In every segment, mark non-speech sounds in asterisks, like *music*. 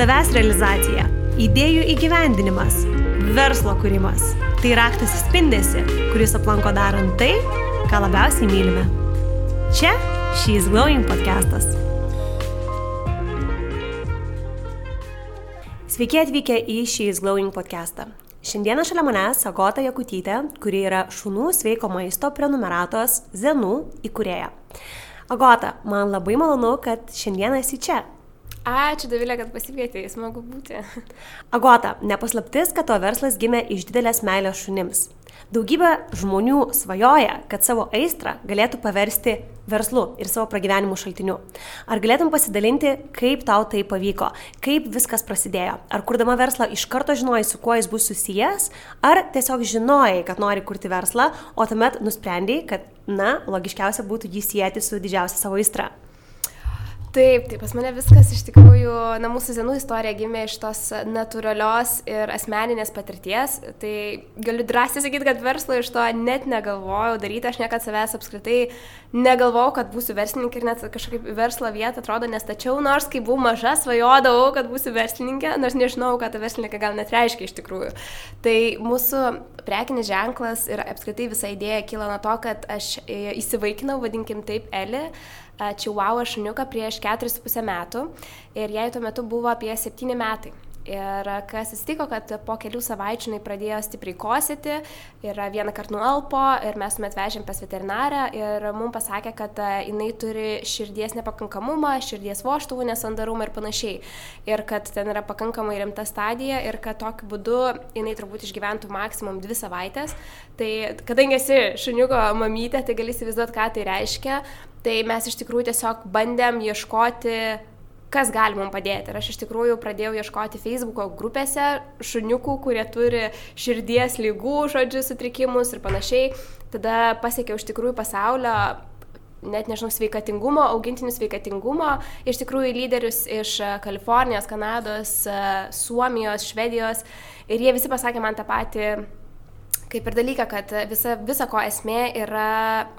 savęs realizacija, idėjų įgyvendinimas, verslo kūrimas. Tai raktas įspindėsi, kuris aplanko darant tai, ką labiausiai mylime. Čia She's Glowing podcastas. Sveiki atvykę į She's Glowing podcastą. Šiandieną šalia manęs Agota Jakutytė, kuri yra šunų sveiko maisto prenumeratos Zenų įkūrėja. Agota, man labai malonu, kad šiandieną esi čia. Ačiū, Davilė, kad pasikvietėjai, smagu būti. Agota, nepaslaptis, kad tavo verslas gimė iš didelės meilės šunims. Daugybė žmonių svajoja, kad savo aistrą galėtų paversti verslu ir savo pragyvenimų šaltiniu. Ar galėtum pasidalinti, kaip tau tai pavyko, kaip viskas prasidėjo? Ar kurdama verslą iš karto žinojai, su kuo jis bus susijęs, ar tiesiog žinojai, kad nori kurti verslą, o tuomet nusprendėjai, kad, na, logiškiausia būtų jį sieti su didžiausia savo aistra? Taip, taip, pas mane viskas iš tikrųjų, na, mūsų senų istorija gimė iš tos natūralios ir asmeninės patirties. Tai galiu drąsiai sakyti, kad verslo iš to net negalvojau daryti, aš niekada savęs apskritai negalvojau, kad būsiu verslininkė ir net kažkaip verslo vietą atrodo nestačiau, nors kai buvau maža, svajodavau, kad būsiu verslininkė, nors nežinau, ką ta verslininkė gal net reiškia iš tikrųjų. Tai mūsų prekinis ženklas ir apskritai visa idėja kilo nuo to, kad aš įsivaikinau, vadinkim taip, Eli čiuauą šuniuką prieš 4,5 metų ir jai tuo metu buvo apie 7 metai. Ir kas atsitiko, kad po kelių savaičių jinai pradėjo stipriai kosėti ir vieną kartą nualpo ir mes tuomet vežėm pas veterinarę ir mums pasakė, kad jinai turi širdies nepakankamumą, širdies voštuvų nesandarumą ir panašiai. Ir kad ten yra pakankamai rimta stadija ir kad tokiu būdu jinai turbūt išgyventų maksimum dvi savaitės. Tai kadangi esi šuniuko mamytė, tai gali įsivaizduoti, ką tai reiškia. Tai mes iš tikrųjų tiesiog bandėm ieškoti kas gali mums padėti. Ir aš iš tikrųjų pradėjau ieškoti Facebook'o grupėse šuniukų, kurie turi širdies lygų, žodžių, sutrikimus ir panašiai. Tada pasiekiau iš tikrųjų pasaulio net nežinau, sveikatingumo, augintinių sveikatingumo, iš tikrųjų lyderius iš Kalifornijos, Kanados, Suomijos, Švedijos ir jie visi pasakė man tą patį kaip ir dalyką, kad visa, visa ko esmė yra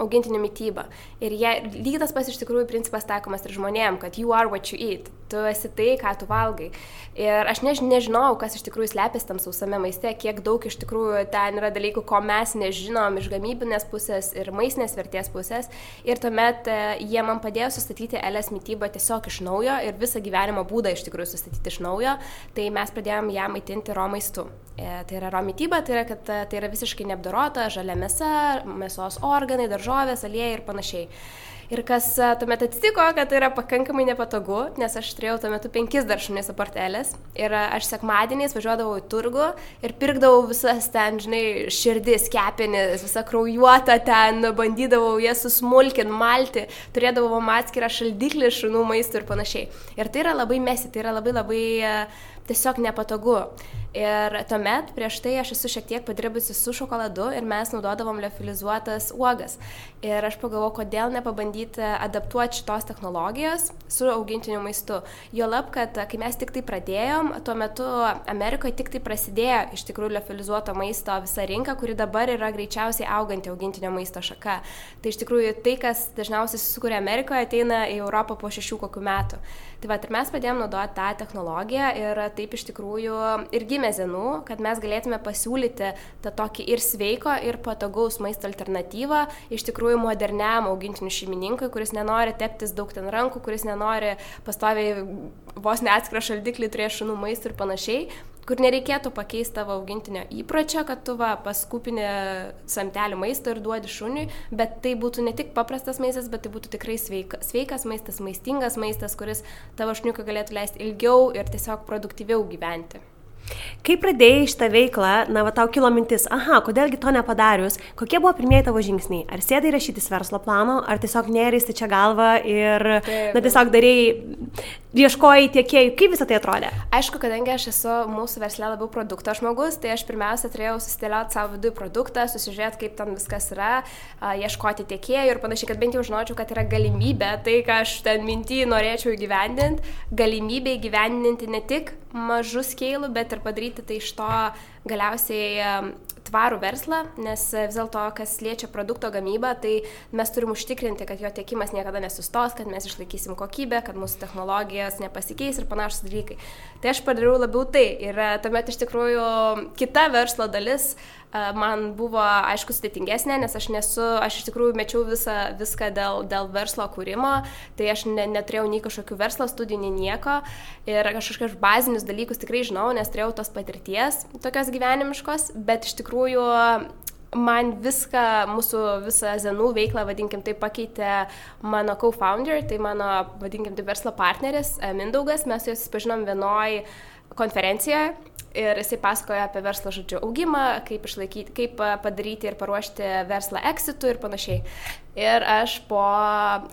augintinių mytyba. Ir jie, lygiai tas pas iš tikrųjų principas taikomas ir žmonėm, kad you are what you eat tu esi tai, ką tu valgai. Ir aš než, nežinau, kas iš tikrųjų slepiasi tam sausame maiste, kiek daug iš tikrųjų ten yra dalykų, ko mes nežinom iš gamybinės pusės ir maistinės vertės pusės. Ir tuomet e, jie man padėjo sustatyti LS mytybą tiesiog iš naujo ir visą gyvenimo būdą iš tikrųjų sustatyti iš naujo. Tai mes pradėjom ją maitinti ro maistu. E, tai yra ro mytyba, tai yra, kad e, tai yra visiškai neapdorota, žalia mėsa, mėsos organai, daržovės, aliejai ir panašiai. Ir kas e, tuomet atsitiko, kad tai yra pakankamai nepatogu, nes aš turėjau tuo metu penkis dar šunis apartelės. Ir e, aš sekmadieniais važiuodavau į turgų ir pirkdavau visas ten, žinai, širdis, kepenis, visą kraujuotą ten, bandydavau jas susmulkinti, malti, turėdavau atskirą šaldiklį šunų maistų ir panašiai. Ir tai yra labai mesi, tai yra labai labai e, tiesiog nepatogu. Ir tuomet prieš tai aš esu šiek tiek padirbusi su šokoladu ir mes naudodavom liofilizuotas uogas. Ir aš pagalvojau, kodėl nepabandyti adaptuoti šitos technologijos su augintiniu maistu. Jo lab, kad kai mes tik tai pradėjom, tuo metu Amerikoje tik tai prasidėjo iš tikrųjų liofilizuoto maisto visa rinka, kuri dabar yra greičiausiai auganti augintinio maisto šaka. Tai iš tikrųjų tai, kas dažniausiai susikuria Amerikoje, ateina į Europą po šešių kokių metų. Tai va, ir mes pradėjome naudoti tą technologiją ir taip iš tikrųjų ir gimė zenų, kad mes galėtume pasiūlyti tą tokį ir sveiko, ir patogaus maisto alternatyvą iš tikrųjų moderniam augintinių šeimininkui, kuris nenori teptis daug ten rankų, kuris nenori pastoviai vos neatskirą šaldiklį turėti šunų maistą ir panašiai kur nereikėtų pakeisti tavo augintinio įpročio, kad tu va paskupinė samtelį maistą ir duodi šuniui, bet tai būtų ne tik paprastas maistas, bet tai būtų tikrai sveika, sveikas maistas, maistingas maistas, kuris tavo šuniuką galėtų leisti ilgiau ir tiesiog produktyviau gyventi. Kai pradėjai šitą veiklą, na, va tau kilo mintis, aha, kodėlgi to nepadarius, kokie buvo pirmieji tavo žingsniai? Ar sėdai rašytis verslo plano, ar tiesiog neristi čia galvą ir, Taip, na, tiesiog darėjai, ieškojai tiekėjų, kaip visą tai atrodė? Aišku, kadangi aš esu mūsų versle labiau produkto žmogus, tai aš pirmiausia turėjau susidėlioti savo viduje produktą, susižiūrėti, kaip ten viskas yra, ieškoti tiekėjų ir panašiai, kad bent jau žinočiau, kad yra galimybė, tai ką aš ten mintį norėčiau įgyvendinti, galimybė įgyvendinti ne tik mažus keilų, bet ir padaryti tai iš to galiausiai tvarų verslą, nes vis dėlto, kas liečia produkto gamybą, tai mes turim užtikrinti, kad jo tiekimas niekada nesustos, kad mes išlaikysim kokybę, kad mūsų technologijos nepasikeis ir panašus dalykai. Tai aš padariau labiau tai ir tuomet iš tikrųjų kita verslo dalis man buvo, aišku, sudėtingesnė, nes aš nesu, aš iš tikrųjų mečiau visą, viską dėl, dėl verslo kūrimo, tai aš ne, neturėjau nei kažkokių verslo studijų, nei nieko. Ir kažkokius bazinius dalykus tikrai žinau, nes turėjau tos patirties tokios gyvenimiškos, bet iš tikrųjų man viską, mūsų visą Zenų veiklą, vadinkim, tai pakeitė mano co-founder, tai mano, vadinkim, tai verslo partneris Mindaugas, mes juos pažinom vienoj konferencijoje Ir jisai pasakoja apie verslo žodžių augimą, kaip, išlaikyti, kaip padaryti ir paruošti verslą exitų ir panašiai. Ir aš po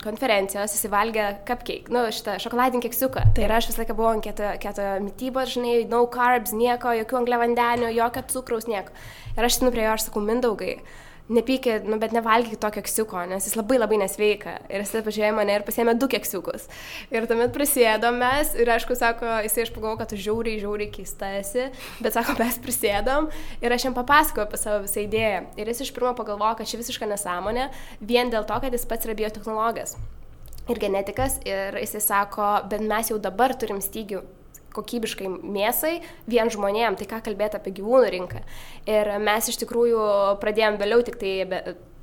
konferencijos įsivalgė cupcake, nu, šitą šokoladinį keksiuką. Tai ir aš visą laiką buvau ant kieto, kieto mytybos, žinai, no carbs, nieko, jokių angliavandenių, jokio cukraus, nieko. Ir aš sinu prie jo, aš sakau, mindaugai nepykit, nu, bet nevalgykit to keksiuko, nes jis labai labai nesveika. Ir jis pažiūrėjo mane ir pasėmė du keksiukus. Ir tuomet prisėdom mes ir aišku, sako, jisai aš pagalvoju, kad tu žiauriai, žiauriai keista esi, bet sako, mes prisėdom ir aš jam papasakojau apie savo visą idėją. Ir jis iš pirmo pagalvojo, kad ši visiška nesąmonė, vien dėl to, kad jis pats yra biotehnologas ir genetikas ir jisai sako, bet mes jau dabar turim stygių kokybiškai mėsai vien žmonėm, tai ką kalbėti apie gyvūnų rinką. Ir mes iš tikrųjų pradėjom vėliau tik tai,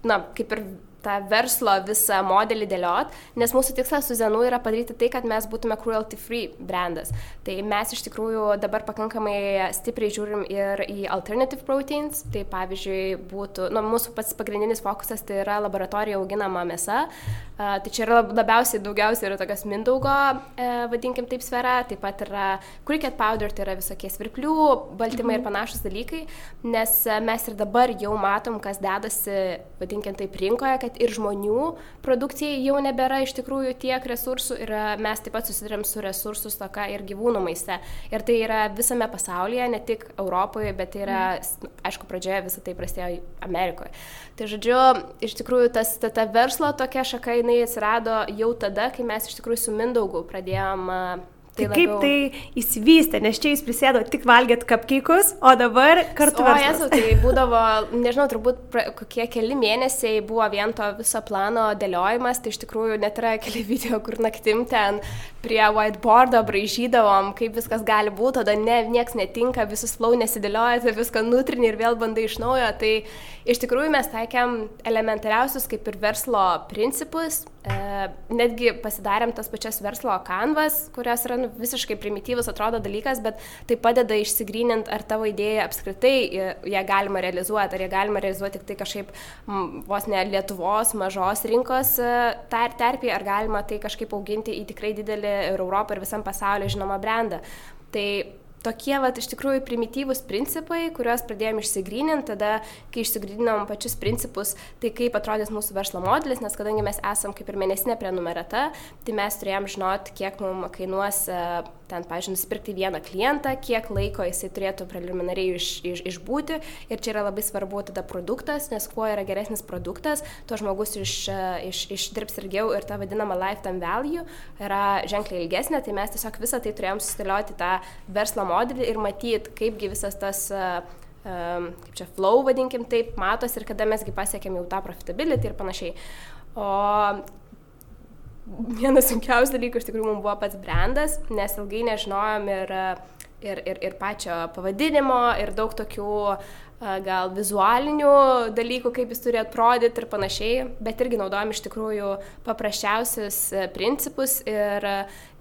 na, kaip ir tą verslo visą modelį dėliot, nes mūsų tikslas su Zenu yra padaryti tai, kad mes būtume cruelty free brandas. Tai mes iš tikrųjų dabar pakankamai stipriai žiūrim ir į alternative proteins, tai pavyzdžiui būtų, nu, mūsų pats pagrindinis fokusas tai yra laboratorija auginama mėsa, tai čia yra labiausiai daugiausiai yra tokias mindaugo, uh, vadinkim taip sfera, taip pat yra cricket powder, tai yra visokie svirplių, baltymai mhm. ir panašus dalykai, nes mes ir dabar jau matom, kas dedasi, vadinkim taip, rinkoje, kad ir žmonių produkcijai jau nebėra iš tikrųjų tiek resursų ir e, mes taip pat susidurėm su resursų stoka ir gyvūnų maiste. Ir tai yra visame pasaulyje, ne tik Europoje, bet tai yra, mm. aišku, pradžioje visą tai prasidėjo Amerikoje. Tai žodžiu, iš tikrųjų tas, ta, ta verslo tokia šaka jinai atsirado jau tada, kai mes iš tikrųjų su Mindaugu pradėjom Tai, tai kaip labiau... tai įsivystė, nes čia jūs prisėdo tik valgėt kapkykus, o dabar kartu valgėt. O, esu, tai *laughs* būdavo, nežinau, turbūt pra, kokie keli mėnesiai buvo vien to viso plano dėliojimas, tai iš tikrųjų net yra keli *laughs* video, kur naktim ten prie whiteboardo braižydavom, kaip viskas gali būti, tada ne, nieks netinka, visus flow nesidėlioja, tai viską nutrini ir vėl bandai iš naujo. Tai iš tikrųjų mes taikėm elementariausius kaip ir verslo principus, netgi pasidarėm tas pačias verslo kanvas, kurios yra nu, visiškai primityvus atrodo dalykas, bet tai padeda išsigrynint, ar tavo idėja apskritai ją galima realizuoti, ar ją galima realizuoti tik tai kažkaip vos ne Lietuvos mažos rinkos e, tar, terpį, ar galima tai kažkaip auginti į tikrai didelį ir Europą ir visam pasauliu žinomą brandą. Tai tokie, va, iš tikrųjų, primityvūs principai, kuriuos pradėjome išsigryninti, tada, kai išsigryninom pačius principus, tai kaip atrodys mūsų verslo modelis, nes kadangi mes esam kaip ir mėnesinė prenumerata, tai mes turėjom žinoti, kiek mums kainuos ten, pažiūrėjau, nusipirkti vieną klientą, kiek laiko jisai turėtų preliminariai iš, iš, išbūti. Ir čia yra labai svarbu tada produktas, nes kuo yra geresnis produktas, tuo žmogus iš, iš, išdirbs ilgiau ir ta vadinama lifetime value yra ženkliai ilgesnė. Tai mes tiesiog visą tai turėjom susidėlioti tą verslo modelį ir matyti, kaipgi visas tas um, kaip čia flow, vadinkim taip, matos ir kada mesgi pasiekėm jau tą profitability ir panašiai. O vienas sunkiausių dalykų iš tikrųjų mums buvo pats brandas, nes ilgai nežinojom ir, ir, ir, ir pačio pavadinimo, ir daug tokių gal vizualinių dalykų, kaip jis turi atrodyti ir panašiai, bet irgi naudojam iš tikrųjų paprasčiausius principus ir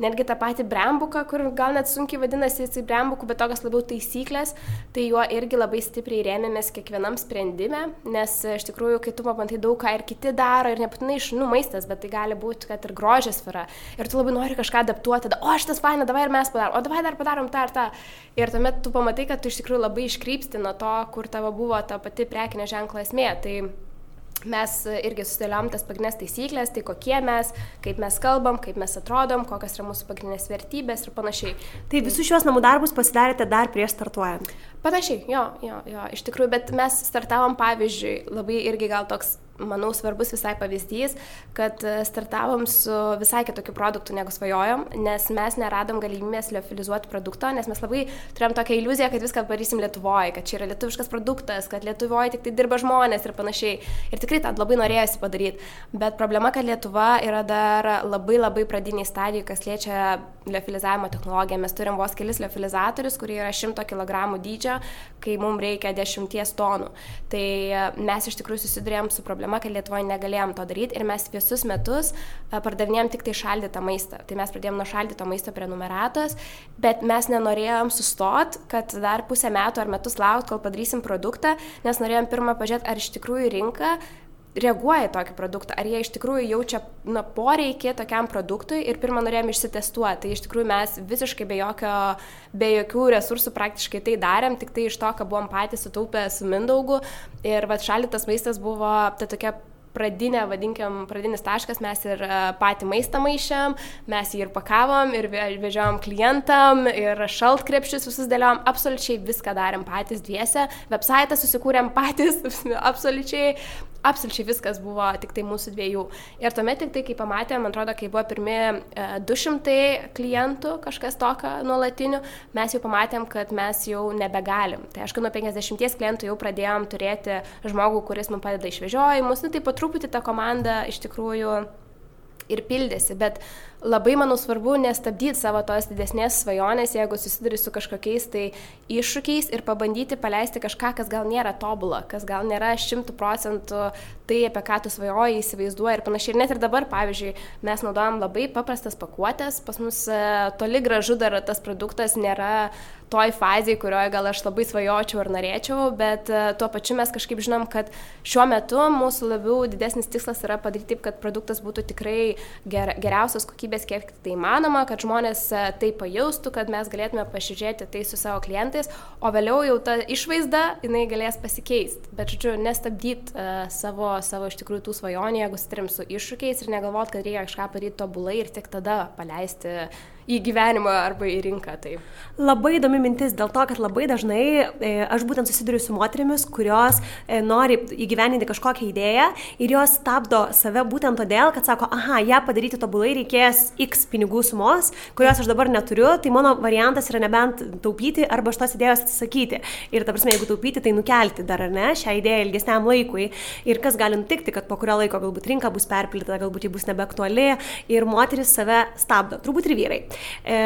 netgi tą patį brembuką, kur gal net sunkiai vadinasi jisai brembukų, bet tokias labiau taisyklės, tai juo irgi labai stipriai rėmėmės kiekvienam sprendime, nes iš tikrųjų, kai tu pamatai daug ką ir kiti daro, ir nebūtinai iš nu maistas, bet tai gali būti, kad ir grožės sfera, ir tu labai nori kažką adaptuoti, tada, o šitas faina, davai ir mes padarom, o davai dar padarom tą ir tą. Ir tuomet tu pamatai, kad tu iš tikrųjų labai iškrypsti nuo to, kur tavo buvo ta pati prekinė ženklo esmė. Tai mes irgi susidėliom tas pagrindinės taisyklės, tai kokie mes, kaip mes kalbam, kaip mes atrodom, kokios yra mūsų pagrindinės vertybės ir panašiai. Tai visus šios namų darbus pasidarėte dar prieš startuojant? Panašiai, jo, jo, jo, iš tikrųjų, bet mes startavom pavyzdžiui, labai irgi gal toks manau, svarbus visai pavyzdys, kad e, startavom su visai kitokiu produktu negu svajojom, nes mes neradom galimybės liofilizuoti produkto, nes mes labai turėjom tokią iliuziją, kad viską padarysim Lietuvoje, kad čia yra lietuviškas produktas, kad Lietuvoje tik tai dirba žmonės ir panašiai. Ir tikrai tą labai norėjosi padaryti. Bet problema, kad Lietuva yra dar labai labai pradiniai stadijai, kas liečia liofilizavimo technologiją. Mes turim vos kelis liofilizatorius, kurie yra 100 kg dydžio, kai mums reikia 10 tonų. Tai e, mes iš tikrųjų susidurėm su problema kad Lietuvoje negalėjom to daryti ir mes visus metus e, pardavinėjom tik tai šaldytą maistą. Tai mes pradėjom nuo šaldyto maisto prenumeratos, bet mes nenorėjom sustot, kad dar pusę metų ar metus laukti, kol padarysim produktą, nes norėjom pirmą pažiūrėti, ar iš tikrųjų rinka reaguoja į tokį produktą, ar jie iš tikrųjų jaučia na, poreikį tokiam produktui ir pirmą norėjom išsitestuoti. Tai iš tikrųjų mes visiškai be, jokio, be jokių resursų praktiškai tai darėm, tik tai iš to, ką buvom patys sutaupę su Mindaugu. Ir va šalitas maistas buvo ta tokia pradinė, vadinkim, pradinis taškas, mes ir e, patį maistą maišėm, mes jį ir pakavom, ir vežiojom klientam, ir šaltkrepšius visus dėliojom, absoliučiai viską darėm patys dviese, website susikūrėm patys, *laughs* absoliučiai absoliučiai viskas buvo tik tai mūsų dviejų. Ir tuomet tik tai, kai pamatėm, man atrodo, kai buvo pirmi 200 e, klientų, kažkas tokio nuolatinių, mes jau pamatėm, kad mes jau nebegalim. Tai aišku, nuo 50 klientų jau pradėjom turėti žmogų, kuris mums padeda išvežiojimus, nu tai po truputį ta komanda iš tikrųjų ir pildėsi, bet labai, manau, svarbu nestabdyti savo tos didesnės svajonės, jeigu susiduri su kažkokiais tai iššūkiais ir pabandyti paleisti kažką, kas gal nėra tobulą, kas gal nėra šimtų procentų tai, apie ką tu svajoji, įsivaizduoji ir panašiai. Ir net ir dabar, pavyzdžiui, mes naudojam labai paprastas pakuotės, pas mus e, toli gražu dar tas produktas nėra toj fazėje, kurioje gal aš labai svajočiau ar norėčiau, bet e, tuo pačiu mes kažkaip žinom, kad šiuo metu mūsų labiau didesnis tikslas yra padaryti taip, kad produktas būtų tikrai ger, geriausios kokybės, kiek tai įmanoma, kad žmonės e, tai pajaustų, kad mes galėtume pasižiūrėti tai su savo klientais, o vėliau jau ta išvaizda, jinai galės pasikeisti. Bet, žodžiu, nestabdyti uh, savo, savo iš tikrųjų tų svajonių, jeigu sutrim su iššūkiais ir negalvot, kad reikia kažką padaryti tobulai ir tik tada paleisti į gyvenimą arba į rinką. Taip. Labai įdomi mintis dėl to, kad labai dažnai e, aš būtent susiduriu su moterimis, kurios e, nori įgyveninti kažkokią idėją ir jos stabdo save būtent todėl, kad sako, aha, ją padaryti tobulai reikės X pinigų sumos, kurios aš dabar neturiu, tai mano variantas yra nebent taupyti arba šitos idėjos atsisakyti. Ir ta prasme, jeigu taupyti, tai nukelti dar ar ne šią idėją ilgesniam laikui. Ir kas gali nutikti, kad po kurio laiko galbūt rinka bus perpildyta, galbūt ji bus nebeaktuali ir moteris save stabdo. Turbūt ir vyrai. E,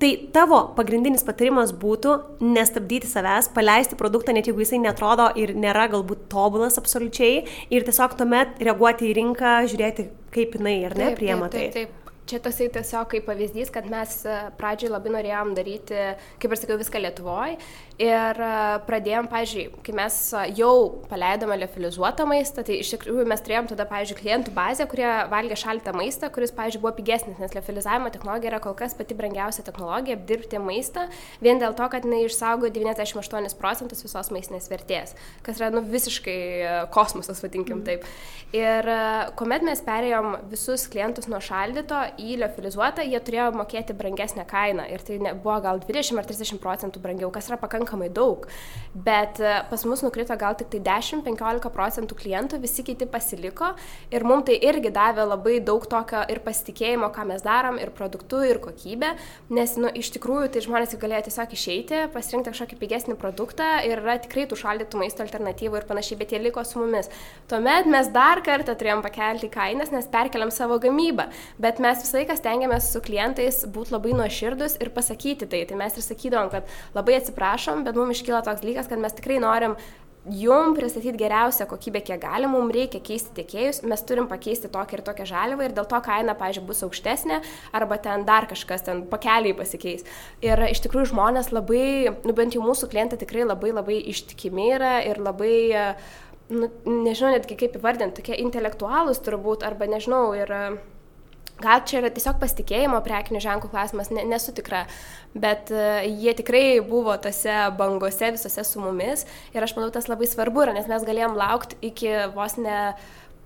tai tavo pagrindinis patarimas būtų nestabdyti savęs, paleisti produktą, net jeigu jisai netrodo ir nėra galbūt tobulas absoliučiai, ir tiesiog tuomet reaguoti į rinką, žiūrėti, kaip jinai ar ne priema tai. Taip, taip. Čia tasai tiesiog kaip pavyzdys, kad mes e, pradžioj labai norėjom daryti, kaip ir sakiau, viską Lietuvoje. Ir e, pradėjom, pažiūrėjau, kai mes e, jau paleidome liofilizuotą maistą, tai iš tikrųjų mes turėjom tada, pažiūrėjau, klientų bazę, kurie valgė šaltą maistą, kuris, pažiūrėjau, buvo pigesnis, nes liofilizavimo technologija yra kol kas pati brangiausia technologija apdirbti maistą, vien dėl to, kad jinai išsaugo 98 procentus visos maistinės vertės, kas yra nu, visiškai kosmosas, vadinkim mm. taip. Ir kuomet mes perėjom visus klientus nuo šaldyto į liofilizuotą, jie turėjo mokėti brangesnę kainą ir tai buvo gal 20 ar 30 procentų brangiau, kas yra pakankamai daug. Bet e, pas mus nukrito gal tik tai 10-15 procentų klientų, visi kiti pasiliko ir mums tai irgi davė labai daug tokio ir pasitikėjimo, ką mes darom, ir produktu, ir kokybė, nes nu, iš tikrųjų tai žmonės galėjo tiesiog išeiti, pasirinkti kažkokį pigesnį produktą ir yra tikrai tų šaldytų maisto alternatyvų ir panašiai, bet jie liko su mumis. Tuomet mes dar kartą turėjom pakelti kainas, nes perkeliam savo gamybą, bet mes visą laiką stengiamės su klientais būti labai nuoširdus ir pasakyti tai. Tai mes ir sakydavom, kad labai atsiprašom, bet mums iškyla toks dalykas, kad mes tikrai norim jum pristatyti geriausią kokybę, kiek galim, mums reikia keisti tiekėjus, mes turim pakeisti tokią ir tokią žaliavą ir dėl to kaina, pažiūrėjau, bus aukštesnė arba ten dar kažkas ten pakeliai pasikeis. Ir iš tikrųjų žmonės labai, nu bent jau mūsų klientai tikrai labai labai ištikimi yra ir labai, nu, nežinau netgi kaip įvardinti, tokie intelektualūs turbūt arba nežinau ir... Gal čia yra tiesiog pasitikėjimo prekinių ženklų klausimas, ne, nesu tikra, bet uh, jie tikrai buvo tose bangose visose su mumis ir aš manau tas labai svarbu yra, nes mes galėjom laukti iki vos ne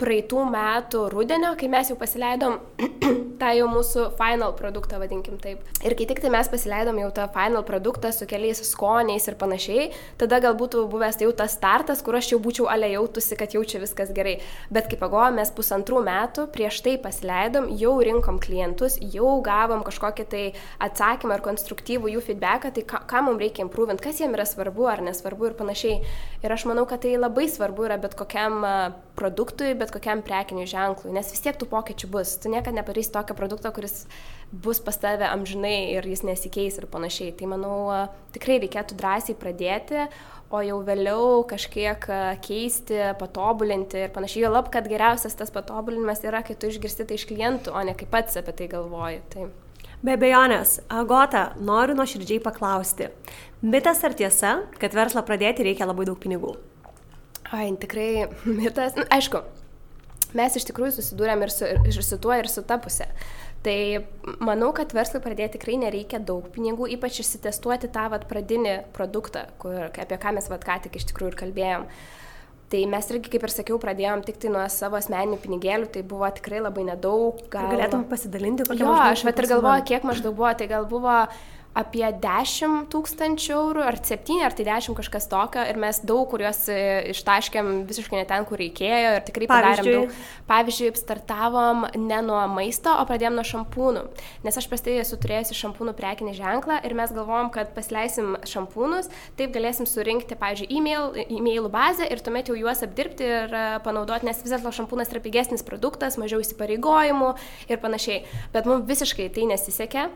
praeitų metų rudenio, kai mes jau pasileidom *clears throat* tą jau mūsų final produktą, vadinkim taip. Ir kai tik tai mes pasileidom jau tą final produktą su keliais skoniais ir panašiai, tada gal būtų buvęs tai jau tas startas, kur aš jau būčiau ale jautusi, kad jau čia viskas gerai. Bet kaip pagalvojom, mes pusantrų metų prieš tai pasileidom, jau rinkom klientus, jau gavom kažkokį tai atsakymą ar konstruktyvų jų feedbacką, tai ką, ką mums reikia improvint, kas jiems yra svarbu ar nesvarbu ir panašiai. Ir aš manau, kad tai labai svarbu yra bet kokiam produktui, bet kokiam prekiniui ženklui, nes vis tiek tų pokyčių bus. Tu niekada nepadarysi tokio produkto, kuris bus pas tave amžinai ir jis nesikeis ir panašiai. Tai manau, tikrai reikėtų drąsiai pradėti, o jau vėliau kažkiek keisti, patobulinti ir panašiai. Jo lab, kad geriausias tas patobulinimas yra, kai tu išgirsti tai iš klientų, o ne kaip pats apie tai galvoji. Tai. Be abejonės, Agota, noriu nuoširdžiai paklausti. Mitas ar tiesa, kad verslą pradėti reikia labai daug pinigų? Ai, tikrai mitas. Aišku, mes iš tikrųjų susidūrėm ir su, ir su tuo, ir su ta pusė. Tai manau, kad verslui pradėti tikrai nereikia daug pinigų, ypač išsitestuoti tą vat, pradinį produktą, kur, apie ką mes vat, ką tik iš tikrųjų ir kalbėjom. Tai mes irgi, kaip ir sakiau, pradėjom tik tai nuo savo asmeninių pinigėlių, tai buvo tikrai labai nedaug. Gal... Galėtum pasidalinti, kokia Jo, aš vat ir galvoju, kiek maždaug buvo, tai gal buvo apie 10 tūkstančių eurų, ar 7, ar tai 10 kažkas tokio, ir mes daug kuriuos e, ištaškėm visiškai ne ten, kur reikėjo, ir tikrai padarėm Pavyzdžiui. daug. Pavyzdžiui, startavom ne nuo maisto, o pradėjom nuo šampūnų, nes aš pastai esu turėjusi šampūnų prekinį ženklą ir mes galvojom, kad pasileisim šampūnus, taip galėsim surinkti, pavyzdžiui, e-mail, e-mailų bazę ir tuomet jau juos apdirbti ir e, panaudoti, nes vis dėlto šampūnas yra pigesnis produktas, mažiau įsipareigojimų ir panašiai. Bet mums visiškai tai nesisekė.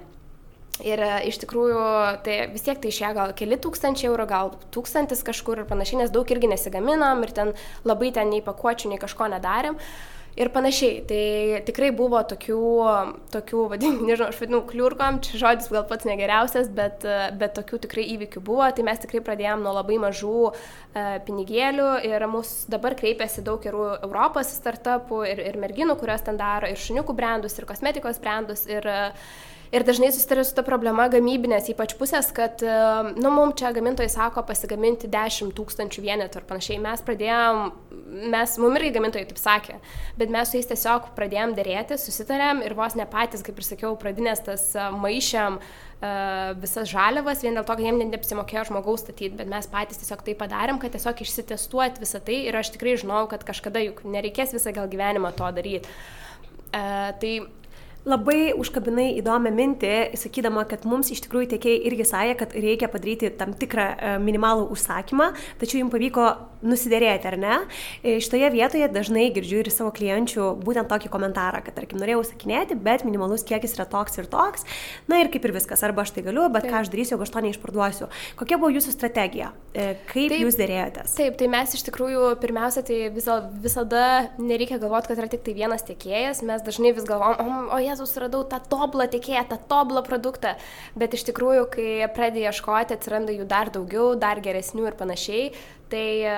Ir e, iš tikrųjų, tai vis tiek tai išėjo gal keli tūkstančiai eurų, gal tūkstantis kažkur ir panašiai, nes daug irgi nesigaminom ir ten labai ten nei pakuočių, nei kažko nedarėm. Ir panašiai, tai tikrai buvo tokių, tokių *laughs* vadin, nežinau, aš vadinu, kliurkom, čia žodis gal pats negeriausias, bet, e, bet tokių tikrai įvykių buvo, tai mes tikrai pradėjom nuo labai mažų e, pinigėlių ir mūsų dabar kreipiasi daug ir Europos startupų, ir, ir merginų, kurios ten daro, ir šuniukų brandus, ir kosmetikos brandus, ir, Ir dažnai susitarė su ta problema gamybinės, ypač pusės, kad, e, nu, mums čia gamintojai sako pasigaminti 10 tūkstančių vienetų ir panašiai. Mes pradėjom, mes, mums irgi gamintojai taip sakė, bet mes su jais tiesiog pradėjom dėrėti, susitarėm ir vos ne patys, kaip ir sakiau, pradinės tas e, maišiam e, visas žaliavas, vien dėl to, kad jiems net neapsimokėjo žmogaus statyti, bet mes patys tiesiog tai padarėm, kad tiesiog išsitestuoti visą tai ir aš tikrai žinau, kad kažkada juk nereikės visą gal gyvenimą to daryti. Uh, tai Labai užkabinai įdomią mintį, sakydama, kad mums iš tikrųjų tiekėjai irgi sąja, kad reikia padaryti tam tikrą e, minimalų užsakymą, tačiau jums pavyko nusidėrėti, ar ne? E, šitoje vietoje dažnai girdžiu ir savo klienčių būtent tokį komentarą, kad, tarkim, norėjau užsakinėti, bet minimalus kiekis yra toks ir toks. Na ir kaip ir viskas, arba aš tai galiu, bet taip. ką aš darysiu, jeigu aš to neišparduosiu. Kokia buvo jūsų strategija? E, kaip taip, jūs dėrėjotės? Taip, tai mes iš tikrųjų pirmiausia, tai visada nereikia galvoti, kad yra tik tai vienas tiekėjas, mes dažnai vis galvom, o jie Jėzus, radau tą tobulą tiekėją, tą tobulą produktą, bet iš tikrųjų, kai pradėjai ieškoti, atsiranda jų dar daugiau, dar geresnių ir panašiai, Tai e,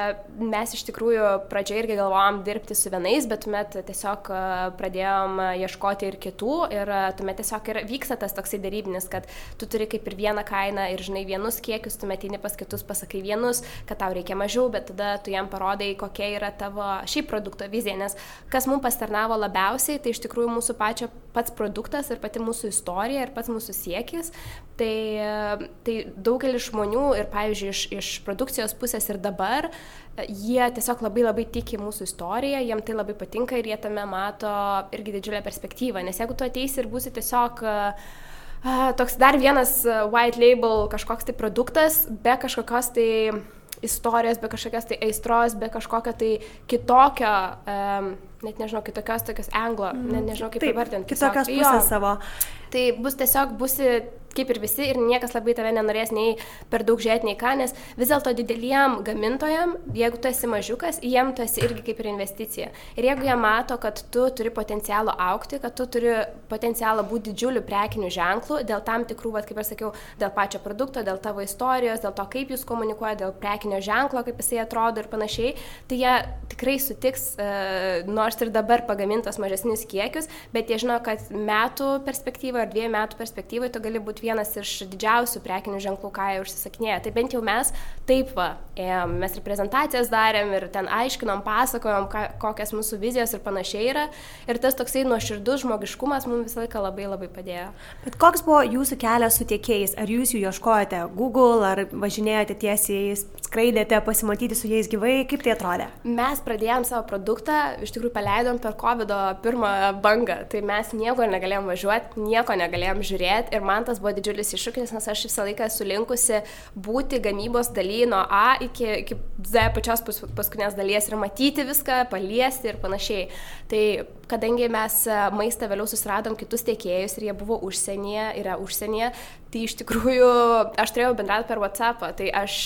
mes iš tikrųjų pradžioje irgi galvojom dirbti su vienais, bet tuomet tiesiog e, pradėjom ieškoti ir kitų ir e, tuomet tiesiog ir vyksta tas toksai darybinis, kad tu turi kaip ir vieną kainą ir žinai vienus kiekius, tu metini pas kitus, pasakai vienus, kad tau reikia mažiau, bet tada tu jam parodai, kokia yra tavo šiaip produkto vizija, nes kas mums pastarnavo labiausiai, tai iš tikrųjų mūsų pačio pats produktas ir pati mūsų istorija ir pats mūsų siekis. Tai, tai daugelis žmonių ir, pavyzdžiui, iš, iš produkcijos pusės ir dabar dabar jie tiesiog labai labai tiki mūsų istoriją, jiem tai labai patinka ir jie tame mato irgi didžiulę perspektyvą. Nes jeigu tu ateisi ir būsi tiesiog toks dar vienas white label kažkoks tai produktas, be kažkokios tai istorijos, be kažkokios tai aistros, be kažkokio tai kitokio, um, net nežinau, kitokios tokios anglo, mm. net nežinau kaip įvardinti. Kitokios pusės savo. Tai bus tiesiog, busi kaip ir visi ir niekas labai tave nenorės nei per daug žiūrėti, nei ką, nes vis dėlto dideliem gamintojam, jeigu tu esi mažiukas, jiem tu esi irgi kaip ir investicija. Ir jeigu jie mato, kad tu turi potencialą aukti, kad tu turi potencialą būti didžiuliu prekiniu ženklu dėl tam tikrų, vat, kaip aš sakiau, dėl pačio produkto, dėl tavo istorijos, dėl to, kaip jūs komunikuojate, dėl prekinio ženklo, kaip jisai atrodo ir panašiai, tai jie tikrai sutiks, e, nors ir dabar pagamintos mažesnius kiekius, bet jie žino, kad metų perspektyvoje ar dviejų metų perspektyvoje tu gali būti vienas iš didžiausių prekinių ženklų, ką jie užsisakinėja. Tai bent jau mes taip va, ėjom, mes reprezentacijas darėm ir ten aiškinom, pasakojom, ką, kokias mūsų vizijos ir panašiai yra. Ir tas toksai nuoširdus žmogiškumas mums visą laiką labai labai padėjo. Bet koks buvo jūsų kelias su tiekėjais? Ar jūs jų ieškojate Google, ar važinėjote tiesiai, skraidėte pasimatyti su jais gyvai, kaip tai atrodė? Mes pradėjom savo produktą, iš tikrųjų paleidom per COVID pirmą bangą, tai mes nieko negalėjom važiuoti, nieko negalėjom žiūrėti ir man tas buvo didžiulis iššūkis, nes aš visą laiką esu linkusi būti gamybos daly nuo A iki, iki Z pačios pas, paskutinės dalies ir matyti viską, paliesti ir panašiai. Tai kadangi mes maistą vėliau susiradom kitus tiekėjus ir jie buvo užsienyje, yra užsienyje, tai iš tikrųjų aš turėjau bendrauti per WhatsAppą, tai aš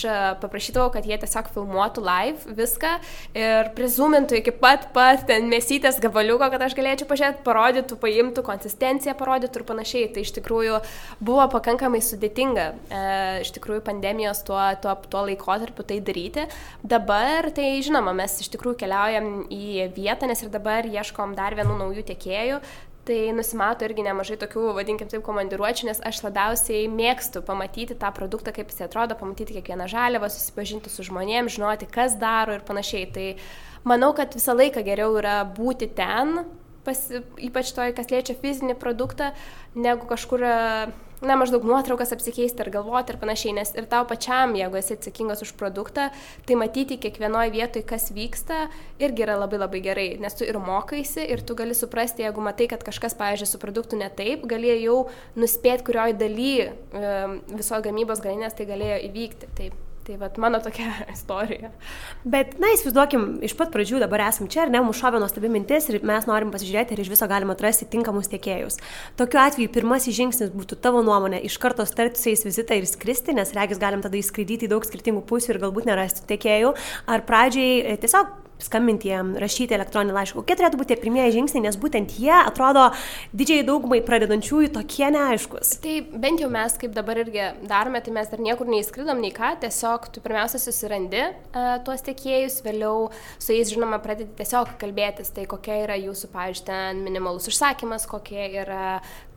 paprašydavau, kad jie tiesiog filmuotų live viską ir prizumintų iki pat pat ten mėsytės gabaliuko, kad aš galėčiau pažiūrėti, parodytų, paimtų konsistenciją, parodytų ir panašiai. Tai iš tikrųjų buvo pakankamai sudėtinga e, iš tikrųjų pandemijos tuo, tuo, tuo laikotarpiu tai daryti. Dabar tai žinoma, mes iš tikrųjų keliaujam į vietą, nes ir dabar ieškom dar vienų naujų tiekėjų. Tai nusimato irgi nemažai tokių, vadinkim taip, komandiruočių, nes aš labiausiai mėgstu pamatyti tą produktą, kaip jis atrodo, pamatyti kiekvieną žaliavą, susipažinti su žmonėmis, žinoti, kas daro ir panašiai. Tai manau, kad visą laiką geriau yra būti ten, pasi, ypač toj, kas liečia fizinį produktą, negu kažkur na, maždaug nuotraukas apsikeisti ir galvoti ir panašiai, nes ir tau pačiam, jeigu esi atsakingas už produktą, tai matyti kiekvienoje vietoje, kas vyksta, irgi yra labai labai gerai, nes tu ir mokaisi ir tu gali suprasti, jeigu matai, kad kažkas, pavyzdžiui, su produktu ne taip, gali jau nuspėti, kurioje daly viso gamybos galinės tai galėjo įvykti. Taip. Tai vat mano tokia *laughs* istorija. Bet, na, įsivaizduokim, iš pat pradžių dabar esam čia, ar ne, mūsų šovė nuostabi mintis ir mes norim pasižiūrėti, ar iš viso galima atrasti tinkamus tiekėjus. Tokiu atveju pirmasis žingsnis būtų tavo nuomonė iš karto starti su jais vizitą ir skristi, nes regis galim tada įskraidyti į daug skirtingų pusių ir galbūt nerasti tiekėjų. Ar pradžiai e, tiesiog skambinti jam, rašyti elektroninį laišką. Kokie turėtų būti tie pirmieji žingsniai, nes būtent jie atrodo didžiai daugumai pradedančiųjų tokie neaiškus. Tai bent jau mes, kaip dabar irgi darome, tai mes dar niekur neįskridom, nei ką, tiesiog tu pirmiausia susirandi uh, tuos tiekėjus, vėliau su jais, žinoma, pradedi tiesiog kalbėtis, tai kokia yra jūsų, pavyzdžiui, ten minimalus užsakymas, kokia yra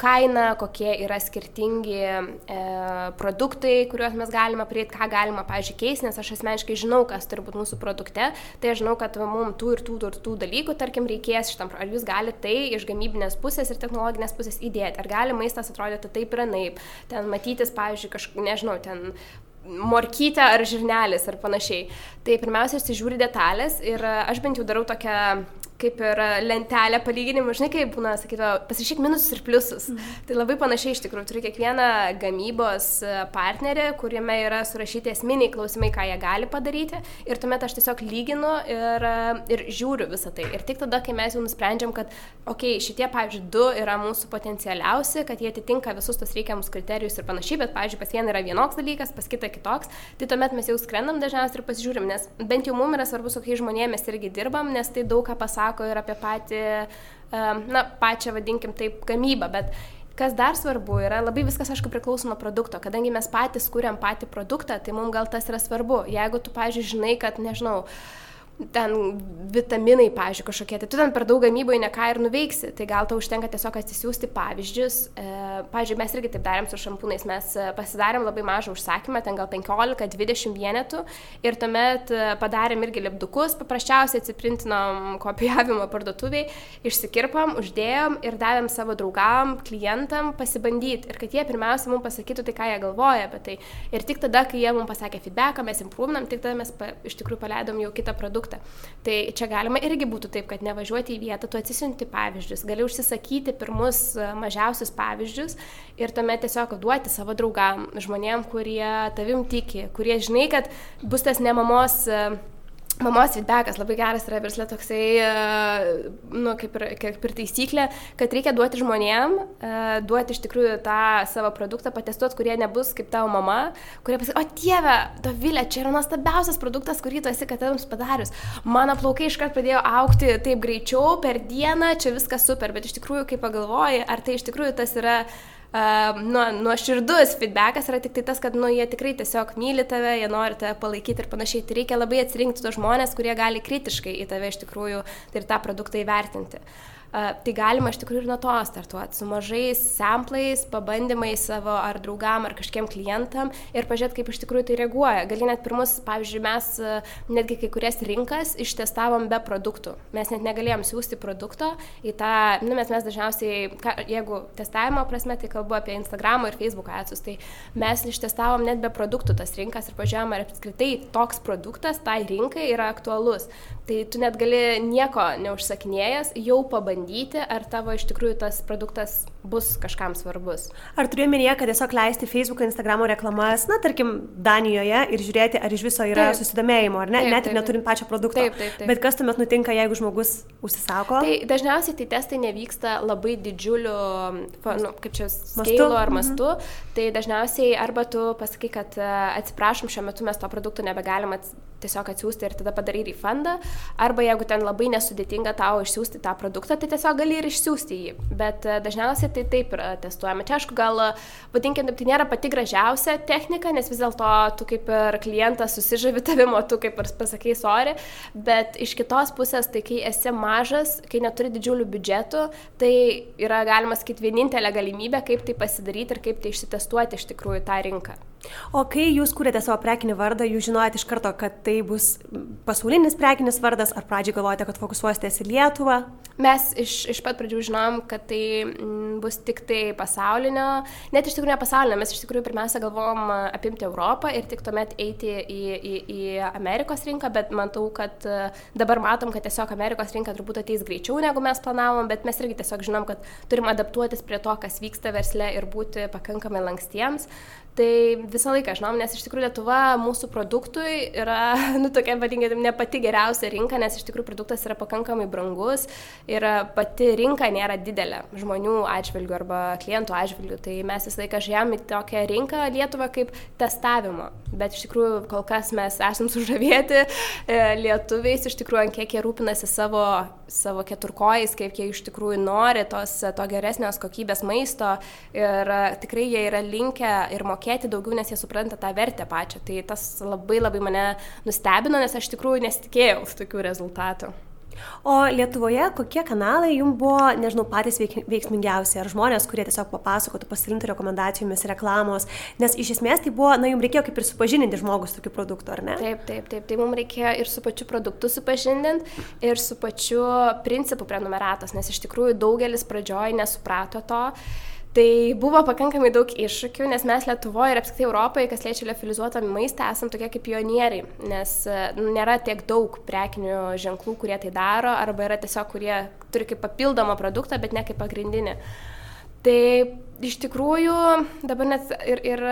kaina, kokie yra skirtingi uh, produktai, kuriuos mes galime prieiti, ką galima, pavyzdžiui, keisti, nes aš asmeniškai žinau, kas turi būti mūsų produkte, tai aš žinau, kad mums tų ir tų ir tų dalykų, tarkim, reikės šitam, ar jūs galite tai iš gamybinės pusės ir technologinės pusės įdėti, ar gali maistas atrodyti taip ir naip, ten matytis, pavyzdžiui, kažkaip, nežinau, ten morkytė ar žirnelis ar panašiai. Tai pirmiausia, išsižiūri detalės ir aš bent jau darau tokią kaip ir lentelę palyginimų, žinai, kaip būna, sakytų, pasirašyk minusus ir pliusus. Mm. Tai labai panašiai iš tikrųjų turi kiekvieną gamybos partnerį, kuriame yra surašyti esminiai klausimai, ką jie gali padaryti. Ir tuomet aš tiesiog lyginu ir, ir žiūriu visą tai. Ir tik tada, kai mes jau nusprendžiam, kad, okei, okay, šitie, pavyzdžiui, du yra mūsų potencialiausi, kad jie atitinka visus tos reikiamus kriterijus ir panašiai, bet, pavyzdžiui, pas vieną yra vienoks dalykas, pas kitą kitoks, tai tuomet mes jau skrendam dažniausiai ir pasižiūrim, nes bent jau mums yra svarbu, su kokiais žmonėmis irgi dirbam, nes tai daug ką pasako ir apie patį, na, pačią, vadinkim taip, gamybą, bet Kas dar svarbu yra, labai viskas, aišku, priklauso nuo produkto. Kadangi mes patys kuriam patį produktą, tai mums gal tas yra svarbu. Jeigu tu, pažiūrėjau, žinai, kad, nežinau, uh, ten vitaminai, pavyzdžiui, kažkokie, tai tu ten per daug gamyboje ne ką ir nuveiksi, tai gal tau užtenka tiesiog atsisiųsti pavyzdžius. E, pavyzdžiui, mes irgi taip darėm su šampūnais, mes e, pasidarėm labai mažą užsakymą, ten gal 15-20 vienetų. Ir tuomet e, padarėm irgi lipdukus, paprasčiausiai atsiprintinom kopijavimo parduotuviai, išsikirpam, uždėjom ir davėm savo draugam, klientam pasibandyti. Ir kad jie pirmiausia mums pasakytų tai, ką jie galvoja apie tai. Ir tik tada, kai jie mums pasakė feedbacką, mes improvinam, tik tada mes pa, iš tikrųjų paleidom jau kitą produktą produktą. Tai čia galima irgi būtų taip, kad nevažiuoti į vietą, tu atsisiunti pavyzdžius, gali užsisakyti pirmus e, mažiausius pavyzdžius ir tuomet tiesiog duoti savo draugam, žmonėm, kurie tavim tiki, kurie žinai, kad bus tas ne mamos feedbackas labai geras yra verslė toksai, e, nu, kaip ir, kaip ir taisyklė, kad reikia duoti žmonėm, e, duoti iš tikrųjų tą savo produktą, patestuoti, kurie nebus kaip tavo mama, kurie pasakys, o Dieve, Dovilė, čia yra nuostabiausias produktas, kurį tu esi katėms padarius. Mano plaukai iškart pradėjo aukti taip greičiau per dieną, čia viskas super, bet iš tikrųjų, kai pagalvoji, ar tai iš tikrųjų tas yra nu, nuoširdus feedbackas yra tik tai tas, kad nu, jie tikrai tiesiog myli tave, jie nori tave palaikyti ir panašiai. Tai reikia labai atsirinkti tos žmonės, kurie gali kritiškai į tave iš tikrųjų ir tą produktą įvertinti. Tai galima iš tikrųjų ir nuo to startuoti, su mažais samplais, pabandymais savo ar draugam, ar kažkiem klientam ir pažiūrėti, kaip iš tikrųjų tai reaguoja. Gali net pirmus, pavyzdžiui, mes netgi kai kurias rinkas ištestavom be produktų. Mes net negalėjom siūsti produkto į tą, nu, mes, mes dažniausiai, jeigu testavimo prasme, tai kalbu apie Instagram ir Facebook atsus, tai mes ištestavom net be produktų tas rinkas ir pažiūrėjom, ar apskritai toks produktas tai rinkai yra aktualus. Tai tu net gali nieko neužsakinėjęs, jau pabandyti, ar tavo iš tikrųjų tas produktas bus kažkam svarbus. Ar turiu minėję, kad tiesiog leisti Facebook, Instagram reklamas, na, tarkim, Danijoje ir žiūrėti, ar iš viso yra taip. susidomėjimo, ar ne, taip, net ir neturint pačio produkto. Taip, taip, taip. Bet kas tuomet nutinka, jeigu žmogus užsisako? Tai dažniausiai tai testai nevyksta labai didžiuliu, nu, kaip čia, skailu ar mhm. mastu. Mhm. Tai dažniausiai arba tu pasakai, kad atsiprašom, šiuo metu mes to produkto nebegalim tiesiog atsiųsti ir tada padarai refundą, arba jeigu ten labai nesudėtinga tau išsiųsti tą produktą, tai tiesiog gali ir išsiųsti jį. Bet dažniausiai tai taip yra testuojama. Čia aišku, gal, vadinkim, tai nėra pati gražiausia technika, nes vis dėlto tu kaip ir klientas susižavi *laughs* tavimo, tu kaip ir pasakai sorry, bet iš kitos pusės, tai kai esi mažas, kai neturi didžiulių biudžetų, tai yra galima sakyti vienintelė galimybė, kaip tai pasidaryti ir kaip tai išsitestuoti iš tikrųjų tą rinką. O kai jūs kūrėte savo prekinį vardą, jūs žinojate iš karto, kad tai bus pasaulinis prekinis vardas, ar pradžioje galvojate, kad fokusuositės į Lietuvą? Mes iš, iš pat pradžių žinom, kad tai m, bus tik tai pasaulinio, net iš tikrųjų ne pasaulinio, mes iš tikrųjų pirmiausia galvom apimti Europą ir tik tuomet eiti į, į, į Amerikos rinką, bet matau, kad dabar matom, kad tiesiog Amerikos rinka turbūt ateis greičiau negu mes planavom, bet mes irgi tiesiog žinom, kad turim adaptuotis prie to, kas vyksta versle ir būti pakankamai lankstiems. Tai visą laiką žinom, nes iš tikrųjų Lietuva mūsų produktui yra, *laughs* nu, tokia, vadinkime, ne pati geriausia rinka, nes iš tikrųjų produktas yra pakankamai brangus ir pati rinka nėra didelė žmonių atžvilgių arba klientų atžvilgių. Tai mes visą laiką žiūrėjom į tokią rinką Lietuvą kaip testavimo. Bet iš tikrųjų kol kas mes esam *laughs* sužavėti e, lietuviais, iš tikrųjų, ant kiek jie rūpinasi savo, savo keturkojais, kaip jie iš tikrųjų nori tos, to geresnės kokybės maisto ir tikrai jie yra linkę ir mokėti mokėti daugiau, nes jie supranta tą vertę pačią. Tai tas labai labai mane nustebino, nes aš tikrųjų nesitikėjau tokių rezultatų. O Lietuvoje kokie kanalai jums buvo, nežinau, patys veiksmingiausi? Ar žmonės, kurie tiesiog papasakotų, pasidalintų rekomendacijomis, reklamos? Nes iš esmės tai buvo, na, jums reikėjo kaip ir supažindinti žmogus tokiu produktu, ar ne? Taip, taip, taip. Tai mums reikėjo ir su pačiu produktu supažindinti, ir su pačiu principu prenumeratos, nes iš tikrųjų daugelis pradžioj nesuprato to. Tai buvo pakankamai daug iššūkių, nes mes Lietuvoje ir apskritai Europoje, kas liečia liofilizuotą maistą, esame tokie kaip pionieriai, nes nu, nėra tiek daug prekinių ženklų, kurie tai daro, arba yra tiesiog, kurie turi kaip papildomą produktą, bet ne kaip pagrindinį. Tai iš tikrųjų dabar net ir, ir,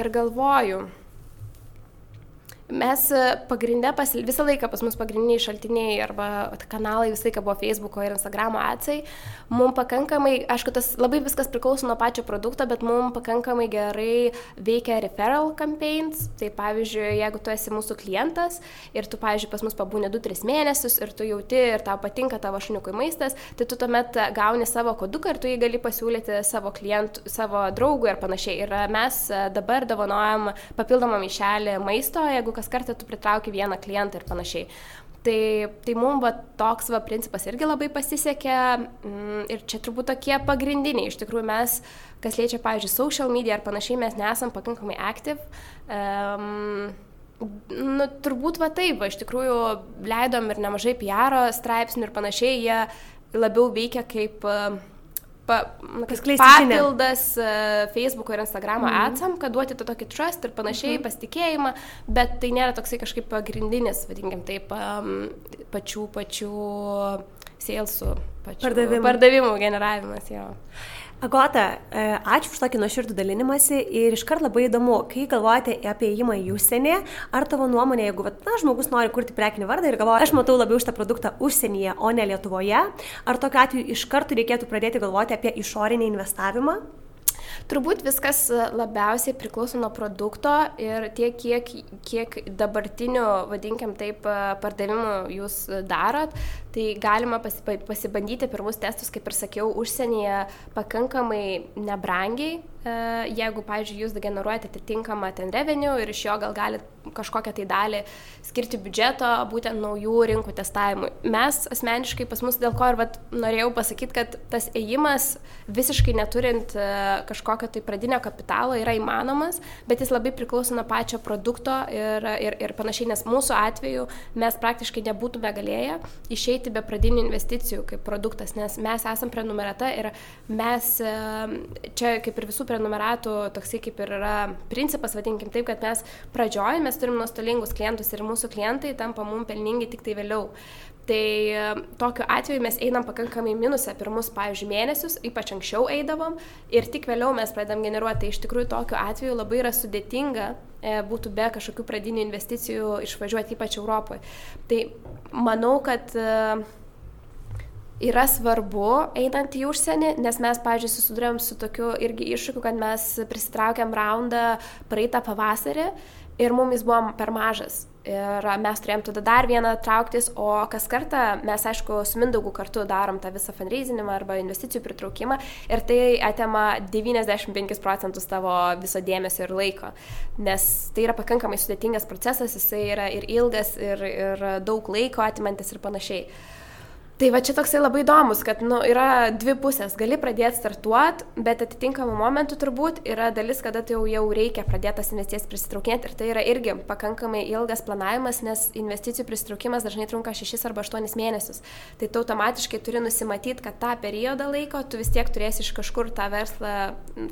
ir galvoju, Mes e, pagrindę, pas, visą laiką pas mus pagrindiniai šaltiniai arba kanalai visą laiką buvo Facebook'o ir Instagram'o atsai. Mums pakankamai, aišku, tas labai viskas priklauso nuo pačio produkto, bet mums pakankamai gerai veikia referral campaigns. Tai pavyzdžiui, jeigu tu esi mūsų klientas ir tu, pavyzdžiui, pas mus pabūni 2-3 mėnesius ir tu jauti ir tau patinka tavo šuniukui maistas, tai tu tuomet gauni savo koduką ir tu jį gali pasiūlyti savo klientų, savo draugui ir panašiai. Ir mes dabar davonojam papildomą mišelį maisto, jeigu kas kartą tu pritrauki vieną klientą ir panašiai. Tai, tai mums va, toks va, principas irgi labai pasisekė mm, ir čia turbūt tokie pagrindiniai. Iš tikrųjų mes, kas liečia, pavyzdžiui, social media ar panašiai, mes nesam pakankamai aktyv. Um, Nu, turbūt va taip, va, iš tikrųjų leidom ir nemažai PR straipsnių ir panašiai, jie labiau veikia kaip uh, pa, papildas uh, Facebook ir Instagram mm. atsam, kad duoti tą tokį trust ir panašiai, mm. pasitikėjimą, bet tai nėra toksai kažkaip pagrindinis, vadinkim taip, um, pačių, pačių salesų, pačių pardavimų, pardavimų generavimas. Jo. Agota, e, ačiū už tokį nuoširdų dalinimąsi ir iškart labai įdomu, kai galvojate apie įimą į užsienį, ar tavo nuomonė, jeigu na, žmogus nori kurti prekinį vardą ir galvoja, aš matau labiau šitą produktą užsienyje, o ne Lietuvoje, ar tokiu atveju iš karto reikėtų pradėti galvoti apie išorinį investavimą? Turbūt viskas labiausiai priklauso nuo produkto ir tiek, kiek, kiek dabartinių, vadinkim taip, pardavimų jūs darot, tai galima pasibandyti pirmus testus, kaip ir sakiau, užsienyje pakankamai nebrangiai jeigu, pavyzdžiui, jūs generuojate atitinkamą ten revenue ir iš jo gal galite kažkokią tai dalį skirti biudžeto būtent naujų rinkų testavimui. Mes asmeniškai pas mus dėl ko ir vat, norėjau pasakyti, kad tas ėjimas visiškai neturint e, kažkokio tai pradinio kapitalo yra įmanomas, bet jis labai priklauso nuo pačio produkto ir, ir, ir panašiai, nes mūsų atveju mes praktiškai nebūtume galėję išeiti be pradinių investicijų kaip produktas, nes mes esam prenumerata ir mes e, čia kaip ir visų prenumeratų toksai kaip ir yra principas, vadinkim taip, kad mes pradžioj mes turim nuostolingus klientus ir mūsų klientai tampa mums pelningi tik tai vėliau. Tai e, tokiu atveju mes einam pakankamai minusą pirmus, pavyzdžiui, mėnesius, ypač anksčiau eidavom ir tik vėliau mes pradedam generuoti. Tai iš tikrųjų tokiu atveju labai yra sudėtinga e, būtų be kažkokių pradinių investicijų išvažiuoti, ypač Europoje. Tai manau, kad e, yra svarbu einant į užsienį, nes mes, pavyzdžiui, susidurėm su tokiu irgi iššūkiu, kad mes prisitraukėm raundą praeitą pavasarį ir mums jis buvo per mažas. Ir mes turėjom tada dar vieną trauktis, o kas kartą mes, aišku, su Mindaugu kartu darom tą visą fundraisinimą arba investicijų pritraukimą ir tai atima 95 procentus tavo viso dėmesio ir laiko, nes tai yra pakankamai sudėtingas procesas, jisai yra ir ilgas, ir, ir daug laiko atimantis ir panašiai. Tai va čia toksai labai įdomus, kad nu, yra dvi pusės. Gali pradėti startuoti, bet atitinkamų momentų turbūt yra dalis, kada tai jau, jau reikia pradėti tas investicijas prisitraukinėti. Ir tai yra irgi pakankamai ilgas planavimas, nes investicijų prisitraukimas dažnai trunka 6 arba 8 mėnesius. Tai tu automatiškai turi nusimatyti, kad tą periodą laiko tu vis tiek turėsi iš kažkur tą verslą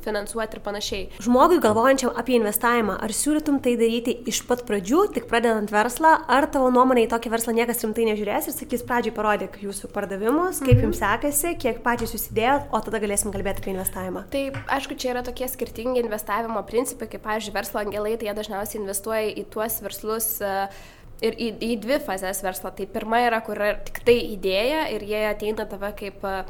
finansuoti ir panašiai. Žmogui galvojančiam apie investavimą, ar siūlytum tai daryti iš pat pradžių, tik pradedant verslą, ar tavo nuomonė į tokį verslą niekas rimtai nežiūrės ir sakys, pradžiai parodyk, jūs jūsų pardavimus, kaip mhm. jums sekasi, kiek patys jūs įdėjot, o tada galėsim kalbėti apie investavimą. Taip, aišku, čia yra tokie skirtingi investavimo principai, kaip, pavyzdžiui, verslo angelai, tai jie dažniausiai investuoja į tuos verslus uh, ir į, į dvi fazės verslo. Tai pirma yra, kur yra tik tai idėja ir jie ateina tave kaip uh,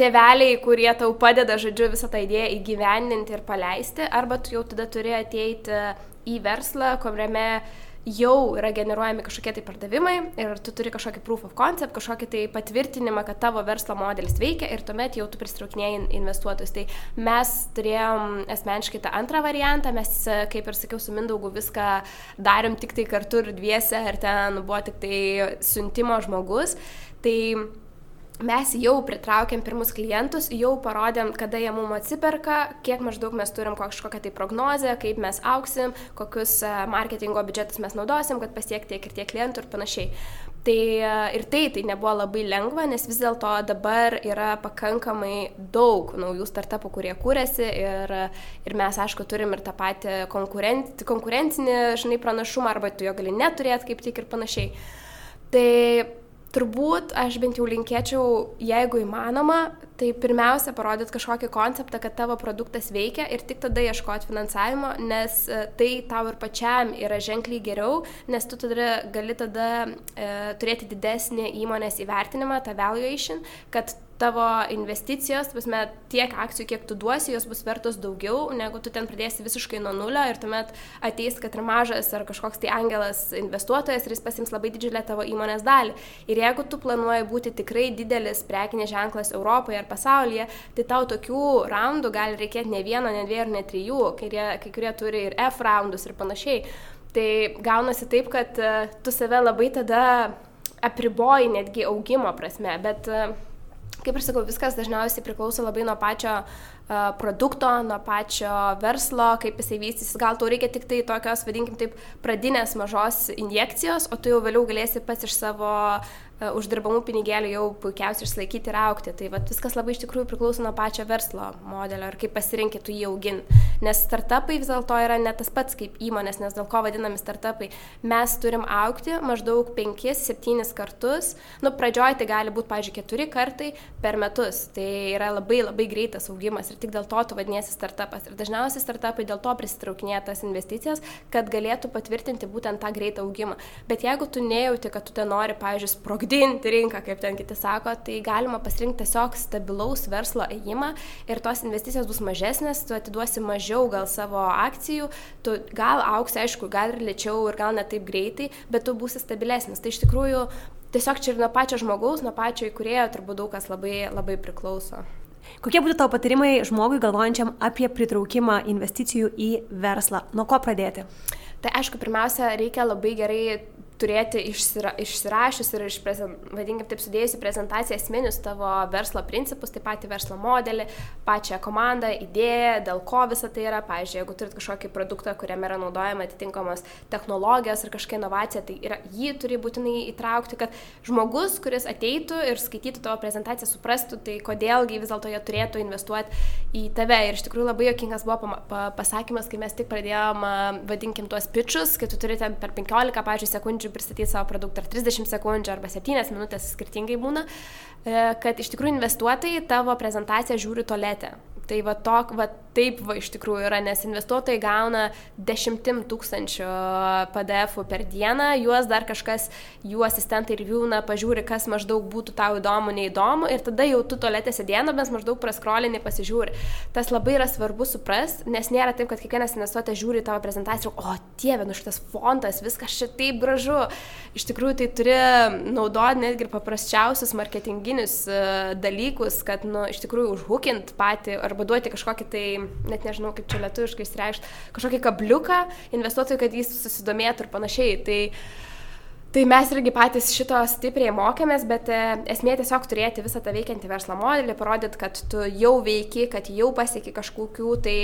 tėveliai, kurie tau padeda, žodžiu, visą tą idėją įgyvendinti ir paleisti, arba tu jau tada turi ateiti į verslą, kuriame uh, jau yra generuojami kažkokie tai pardavimai ir tu turi kažkokį proof of concept, kažkokį tai patvirtinimą, kad tavo verslo modelis veikia ir tuomet jau tu pristraukinėjai investuotojus. Tai mes turėjom asmeniškai tą antrą variantą, mes, kaip ir sakiau, su Mindaugu viską darėm tik tai kartu ir dviese ir ten buvo tik tai siuntimo žmogus. Tai mes jau pritraukėm pirmus klientus, jau parodėm, kada jie mums atsiperka, kiek maždaug mes turim kažkokią tai prognozę, kaip mes auksim, kokius e, marketingo biudžetus mes naudosim, kad pasiekti tiek ir tiek klientų ir panašiai. Tai e, ir tai, tai nebuvo labai lengva, nes vis dėlto dabar yra pakankamai daug naujų startupų, kurie kūrėsi ir, ir mes, aišku, turim ir tą patį konkurencinį, konkurencinį žinai, pranašumą, arba tu jo gali neturėti kaip tik ir panašiai. Tai turbūt aš bent jau linkėčiau, jeigu įmanoma, tai pirmiausia parodyti kažkokį konceptą, kad tavo produktas veikia ir tik tada ieškoti finansavimo, nes e, tai tau ir pačiam yra ženkliai geriau, nes tu tada gali tada e, turėti didesnį įmonės įvertinimą, tą valuation, kad tavo investicijos, prasme, tiek akcijų, kiek tu duosi, jos bus vertos daugiau, negu tu ten pradėsi visiškai nuo nulio ir tuomet ateis, kad ir mažas ar kažkoks tai angelas investuotojas ir jis pasims labai didžiulę tavo įmonės dalį. Ir jeigu tu planuoji būti tikrai didelis prekinės ženklas Europoje ar pasaulyje, tai tau tokių raundų gali reikėti ne vieno, ne dviejų, ne trijų, kai, kai kurie turi ir F raundus ir panašiai. Tai gaunasi taip, kad uh, tu save labai tada apriboji netgi augimo prasme, bet uh, kaip ir sakau, viskas dažniausiai priklauso labai nuo pačio uh, produkto, nuo pačio verslo, kaip jisai vystysis. Gal tau reikia tik tai tokios, vadinkim taip, pradinės mažos injekcijos, o tu jau vėliau galėsi pats iš savo E, uždirbamų pinigėlių jau puikiausiai išlaikyti ir aukti. Tai vat, viskas labai iš tikrųjų priklauso nuo pačio verslo modelio ir kaip pasirinkit jį auginti. Nes startupai vis dėlto yra ne tas pats kaip įmonės, nes dėl ko vadinami startupai. Mes turim aukti maždaug 5-7 kartus. Nu, pradžioj tai gali būti, pažiūrėjau, 4 kartai per metus. Tai yra labai labai greitas augimas ir tik dėl to tu vadinėsi startupas. Ir dažniausiai startupai dėl to prisitraukinėja tas investicijas, kad galėtų patvirtinti būtent tą greitą augimą. Bet jeigu tu nejauti, kad tu ten nori, pažiūrėjau, sprogdinti, rinką, kaip ten kiti sako, tai galima pasirinkti tiesiog stabilaus verslo ėjimą ir tos investicijos bus mažesnės, tu atiduosi mažiau gal savo akcijų, tu gal auksi, aišku, gal ir lėčiau ir gal ne taip greitai, bet tu būsi stabilesnis. Tai iš tikrųjų tiesiog čia ir nuo pačio žmogaus, nuo pačio įkurėjo turbūt daug kas labai, labai priklauso. Kokie būtų tavo patarimai žmogui galvojančiam apie pritraukimą investicijų į verslą? Nuo ko pradėti? Tai aišku, pirmiausia, reikia labai gerai turėti išsira, išsirašius ir išprezent, vadinkim taip sudėjusi prezentaciją esminius tavo verslo principus, taip pat verslo modelį, pačią komandą, idėją, dėl ko visa tai yra. Pavyzdžiui, jeigu turit kažkokį produktą, kuriame yra naudojama atitinkamos technologijos ar kažkokia inovacija, tai yra, jį turi būtinai įtraukti, kad žmogus, kuris ateitų ir skaitytų tavo prezentaciją, suprastų, tai kodėlgi vis dėlto jie turėtų investuoti į tave. Ir iš tikrųjų labai jokingas buvo pasakymas, kai mes tik pradėjom, vadinkim, tuos pitčius, kai tu turite per 15, pavyzdžiui, sekundžių sekundžių pristatyti savo produktą, ar 30 sekundžių, arba 7 minutės skirtingai būna, e, kad iš tikrųjų investuotojai tavo prezentaciją žiūri tolete. Tai va, tok, va taip va iš tikrųjų yra, nes investuotojai gauna dešimtim tūkstančių PDF per dieną, juos dar kažkas, jų asistentai ir viūna pažiūri, kas maždaug būtų tau įdomu, neįdomu ir tada jau tu tolėtė sėdėdamas maždaug praskrolinį pasižiūri. Tas labai yra svarbu supras, nes nėra taip, kad kiekvienas investuotojas žiūri tavo prezentaciją, o dieve, nu šitas fontas, viskas čia taip gražu. Iš tikrųjų tai turi naudoti netgi ir paprasčiausius marketinginius uh, dalykus, kad, nu, iš tikrųjų užhukint patį arba duoti kažkokį tai, net nežinau kaip čia lietuviškai įsireikšti, kažkokį kabliuką investuotojui, kad jis susidomėtų ir panašiai. Tai, Tai mes irgi patys šito stipriai mokėmės, bet e, esmė tiesiog turėti visą tą veikiantį verslo modelį, parodyti, kad tu jau veiki, kad jau pasieki kažkokių tai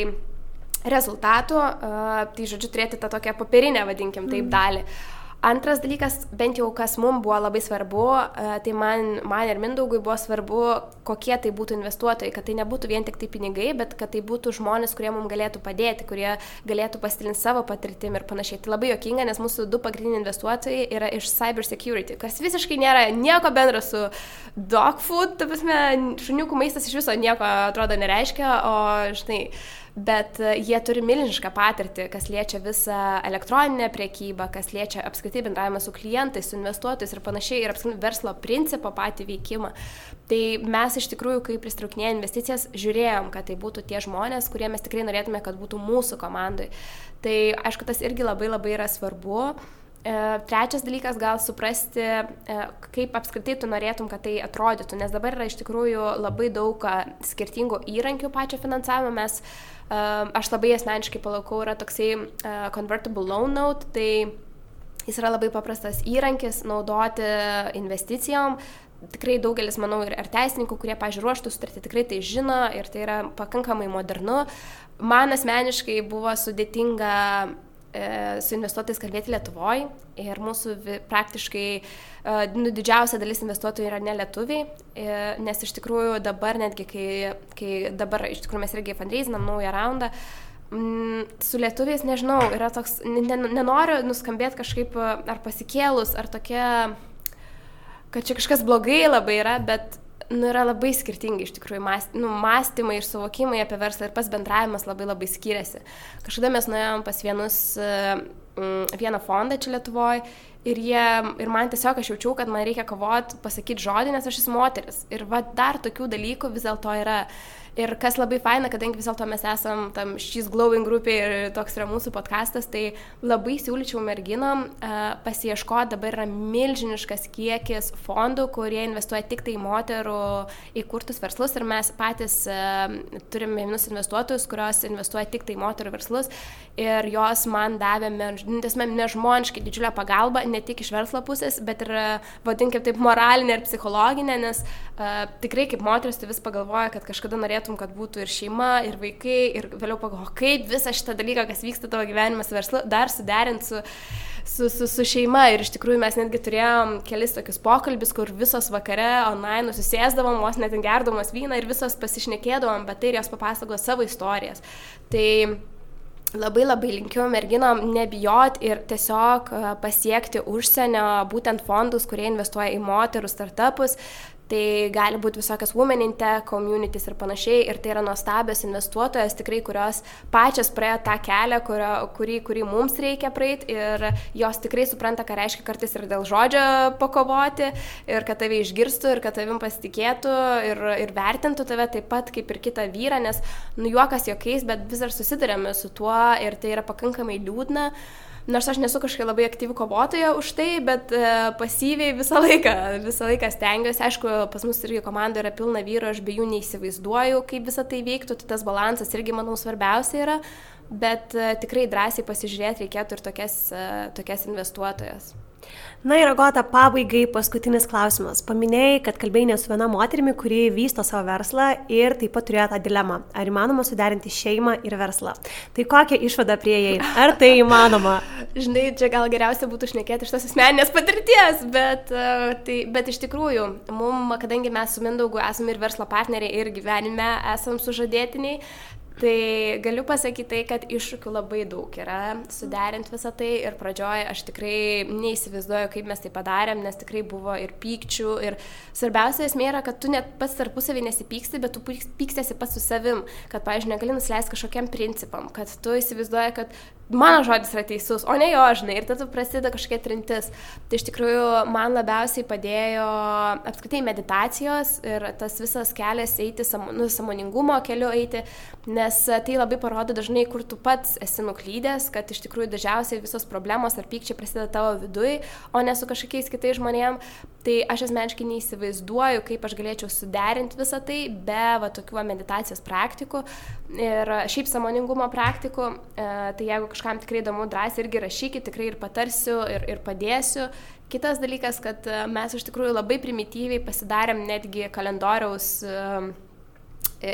rezultatų, uh, tai žodžiu turėti tą tokią papirinę, vadinkim, taip mhm. dalį. Mm. Antras dalykas, bent jau kas mums buvo labai svarbu, e, tai man, man ir Mindaugui buvo svarbu, kokie tai būtų investuotojai, kad tai nebūtų vien tik tai pinigai, bet kad tai būtų žmonės, kurie mums galėtų padėti, kurie galėtų pasidalinti savo patirtim ir panašiai. Tai labai jokinga, nes mūsų du pagrindiniai investuotojai yra iš cyber security, kas visiškai nėra nieko bendro su dog food, ta prasme, šuniukų maistas iš viso nieko atrodo nereiškia, o štai bet e, jie turi milžinišką patirtį, kas liečia visą elektroninę priekybą, kas liečia apskritai bendravimą su klientais, su investuotojais ir panašiai, ir apskritai verslo principą patį veikimą. Tai mes iš tikrųjų, kai pristraukinėjome investicijas, žiūrėjom, kad tai būtų tie žmonės, kurie mes tikrai norėtume, kad būtų mūsų komandai. Tai aišku, tas irgi labai labai yra svarbu. E, trečias dalykas gal suprasti, e, kaip apskritai tu norėtum, kad tai atrodytų, nes dabar yra iš tikrųjų labai daug skirtingų įrankių pačio finansavimo. Mes uh, aš labai asmeniškai palaukau, yra toksai convertible loan note, tai jis yra labai paprastas įrankis naudoti investicijom. Tikrai daugelis, manau, ir, ir teisininkų, kurie, pažiūruoštų sutartį, tikrai tai žino ir tai yra pakankamai modernu. Man asmeniškai buvo sudėtinga E, su investuotojais kalbėti Lietuvoje ir mūsų praktiškai e, nu, didžiausia dalis investuotojų yra ne lietuviai, e, nes iš tikrųjų dabar netgi, kai, kai dabar iš tikrųjų mes irgi fundraisinam naują raundą, mm, su lietuviais, nežinau, yra toks, nenoriu nuskambėti kažkaip ar pasikėlus, ar tokia, kad čia kažkas blogai labai yra, bet nu, yra labai skirtingi iš tikrųjų mąst, nu, mąstymai ir suvokimai apie verslą ir pas bendravimas labai labai skiriasi. Kažkada mes nuėjom pas vienus, mm, vieną fondą čia Lietuvoje ir, jie, ir man tiesiog aš jaučiau, kad man reikia kovoti, pasakyti žodį, nes aš esu moteris. Ir va dar tokių dalykų vis dėlto yra. Ir kas labai faina, kadangi vis dėlto mes esam tam šis glowing grupė ir toks yra mūsų podkastas, tai labai siūlyčiau merginom uh, pasieškoti, dabar yra milžiniškas kiekis fondų, kurie investuoja tik tai moterų įkurtus verslus ir mes patys uh, turime vienus investuotojus, kurios investuoja tik tai moterų verslus ir jos man davė nežmoniškai didžiulę pagalbą, ne tik iš verslo pusės, bet ir, vadinkime taip, moralinė ir psichologinė, nes uh, tikrai kaip moteris tu vis pagalvoja, kad kažkada norėtum norėtum, kad būtų ir šeima, ir vaikai, ir vėliau pagalvo, kaip visą šitą dalyką, kas vyksta tavo gyvenime su verslu, dar suderinti su, su, su, su šeima. Ir iš tikrųjų mes netgi turėjom kelis tokius pokalbis, kur visos vakare online susėsdavom, vos net gerdamos vyną ir visos pasišnekėdavom, bet tai ir jos papasakojo savo istorijas. Tai labai labai linkiu merginom nebijot ir tiesiog pasiekti užsienio būtent fondus, kurie investuoja į moterų startupus, Tai gali būti visokios women in tech, communities ir panašiai. Ir tai yra nuostabios investuotojas, tikrai, kurios pačios praėjo tą kelią, kurio, kurį, kurį mums reikia praeiti. Ir jos tikrai supranta, ką reiškia kartais ir dėl žodžio pakovoti. Ir kad tave išgirstų, ir kad tavim pasitikėtų, ir, ir vertintų tave taip pat kaip ir kitą vyrą. Nes, nu, juokas jokiais, bet vis dar susidurėme su tuo ir tai yra pakankamai liūdna. Uh, Nors aš nesu kažkokia labai aktyvi kovotoja už tai, bet e, pasyviai visą laiką, visą laiką stengiuosi. Aišku, pas mus irgi komanda yra pilna vyro, aš be jų neįsivaizduoju, kaip visą tai veiktų, tai tas balansas irgi, manau, svarbiausia yra, bet uh, tikrai drąsiai pasižiūrėti reikėtų ir tokias, uh, tokias investuotojas. Na ir agota, pabaigai paskutinis klausimas. Paminėjai, kad kalbėjai ne su viena moterimi, kuri vysto savo verslą ir taip pat turėjo tą dilemą. Ar įmanoma suderinti šeimą ir verslą? Tai kokią išvadą prieėjai? Ar tai įmanoma? *laughs* Žinai, čia gal geriausia būtų šnekėti iš tos asmeninės patirties, bet, e, tai, bet iš tikrųjų, mum, kadangi mes su Mindaugu esame ir verslo partneriai, ir gyvenime esame sužadėtiniai, Tai galiu pasakyti tai, kad iššūkių labai daug yra suderinti visą tai ir pradžioje aš tikrai neįsivaizduoju, kaip mes tai padarėm, nes tikrai buvo ir pykčių ir svarbiausia esmė yra, kad tu net pats tarpusavį nesipyksti, bet tu pykstėsi pats su savim, kad, pavyzdžiui, negali nusileisti kažkokiam principam, kad tu įsivaizduoji, kad mano žodis yra teisus, o ne jo, žinai, ir tada prasideda kažkokia trintis. Tai iš tikrųjų man labiausiai padėjo apskritai meditacijos ir tas visas kelias eiti, nu, samoningumo keliu eiti, nes tai labai parodo dažnai, kur tu pats esi nuklydęs, kad iš tikrųjų dažniausiai visos problemos ar pykčiai prasideda tavo viduje, o ne su kažkokiais kitais žmonėmis. Tai aš asmeniškai neįsivaizduoju, kaip aš galėčiau suderinti visą tai be va, tokių meditacijos praktikų ir šiaip samoningumo praktikų. E, tai jeigu kažkam tikrai įdomu, drąsiai irgi rašykit, tikrai ir patarsiu, ir, ir padėsiu. Kitas dalykas, kad e, mes iš tikrųjų labai primityviai pasidarėm netgi kalendoriaus uh,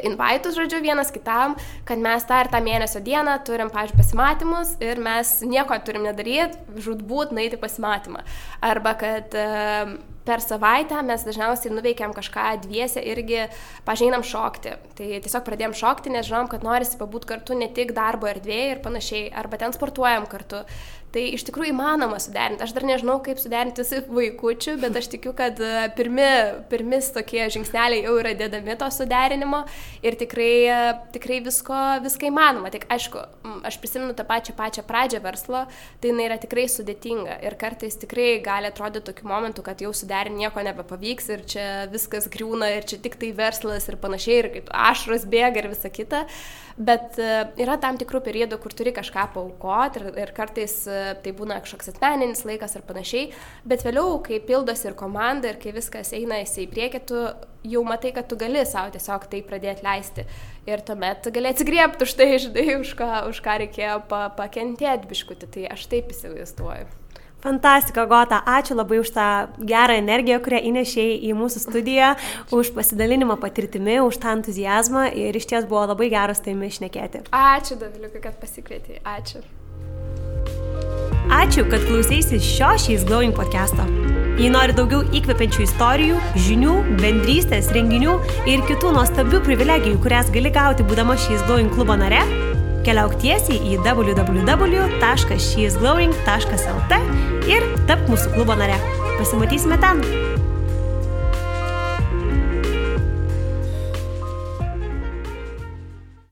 invaitus, žodžiu, vienas kitam, kad mes tą ir tą mėnesio dieną turim, pažiūrėjau, pasimatymus ir mes nieko turim nedaryti, žudbūt naiti pasimatymą. Arba kad uh, per savaitę mes dažniausiai nuveikiam kažką dviese irgi pažinam šokti. Tai tiesiog pradėjom šokti, nes žinom, kad norisi pabūti kartu ne tik darbo erdvėje ir panašiai, arba ten sportuojam kartu. Tai iš tikrųjų įmanoma suderinti. Aš dar nežinau, kaip suderinti su vaikųčiu, bet aš tikiu, kad e, pirmi, pirmis tokie žingsneliai jau yra dėdami to suderinimo ir tikrai, e, tikrai visko, visko įmanoma. Tik aišku, aš prisimenu tą pačią pačią pradžią verslo, tai jinai yra tikrai sudėtinga ir kartais tikrai gali atrodyti tokių momentų, kad jau suderinti nieko nebepavyks ir čia viskas griūna ir čia tik tai verslas ir panašiai ir ašros bėga ir visa kita. Bet e, yra tam tikrų periodų, kur turi kažką paukoti ir, ir kartais tai būna kažkoks asmeninis laikas ar panašiai, bet vėliau, kai pildosi ir komanda ir kai viskas eina į priekį, tu jau matai, kad tu gali savo tiesiog tai pradėti leisti. Ir tuomet gali atsigriepti už tai, žinai, už ką, už ką reikėjo pa, pakentėti biškutį. Tai aš taip įsivaizduoju. Fantastika, Gota, ačiū labai už tą gerą energiją, kurią įnešėjai į mūsų studiją, už pasidalinimą patirtimi, už tą entuzijazmą ir iš ties buvo labai geras tai išnekėti. Ačiū, Daviliukai, kad pasikvietei. Ačiū. Ačiū, kad klausėsi šio šiais Glowing podcast'o. Jei nori daugiau įkvepiančių istorijų, žinių, bendrystės, renginių ir kitų nuostabių privilegijų, kurias gali gauti būdama šiais Glowing klubo nare, Keliauk tiesiai į www.sheisglowing.lt ir tapk mūsų klubo nare. Pasimatysime ten.